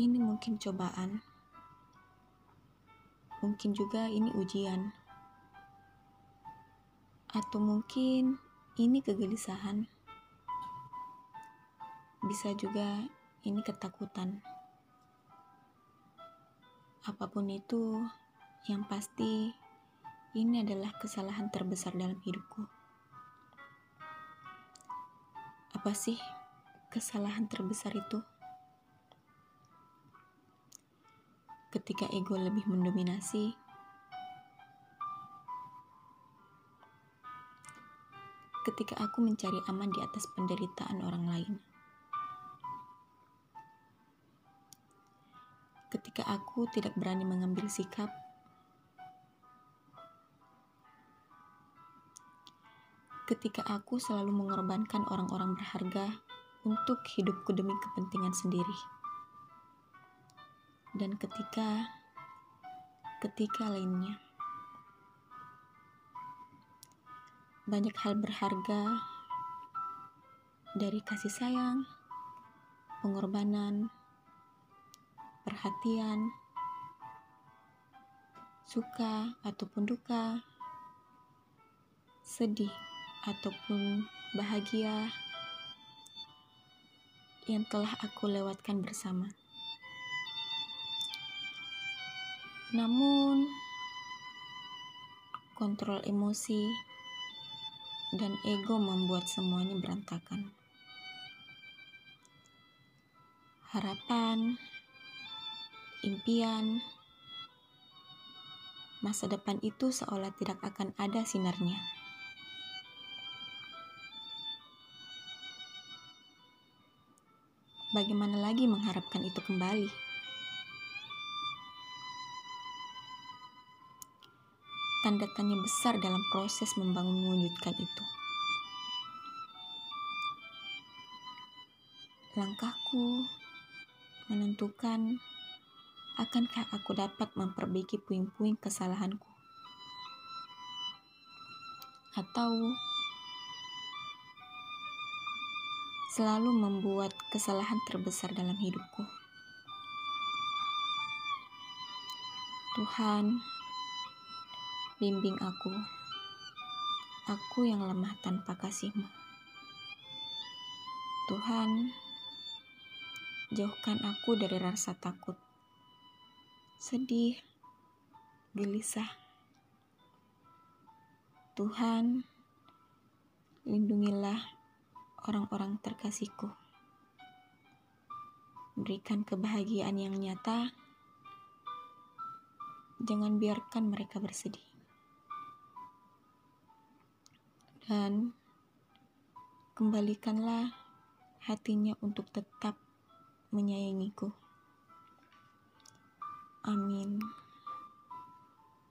ini mungkin cobaan, mungkin juga ini ujian, atau mungkin ini kegelisahan, bisa juga ini ketakutan. Apa pun itu, yang pasti ini adalah kesalahan terbesar dalam hidupku. Apa sih kesalahan terbesar itu? Ketika ego lebih mendominasi, ketika aku mencari aman di atas penderitaan orang lain. Ketika aku tidak berani mengambil sikap, ketika aku selalu mengorbankan orang-orang berharga untuk hidupku demi kepentingan sendiri, dan ketika ketika lainnya. banyak hal berharga dari kasih sayang, pengorbanan, perhatian, suka ataupun duka, sedih ataupun bahagia yang telah aku lewatkan bersama. Namun, kontrol emosi dan ego membuat semuanya berantakan. Harapan, impian, masa depan itu seolah tidak akan ada sinarnya. Bagaimana lagi mengharapkan itu kembali? Tanda tanya besar dalam proses membangun mewujudkan itu. Langkahku menentukan akankah aku dapat memperbaiki puing-puing kesalahanku atau selalu membuat kesalahan terbesar dalam hidupku. Tuhan, Bimbing aku, aku yang lemah tanpa kasihmu. Tuhan, jauhkan aku dari rasa takut, sedih, gelisah. Tuhan, lindungilah orang-orang terkasihku. Berikan kebahagiaan yang nyata. Jangan biarkan mereka bersedih. Dan kembalikanlah hatinya untuk tetap menyayangiku. Amin.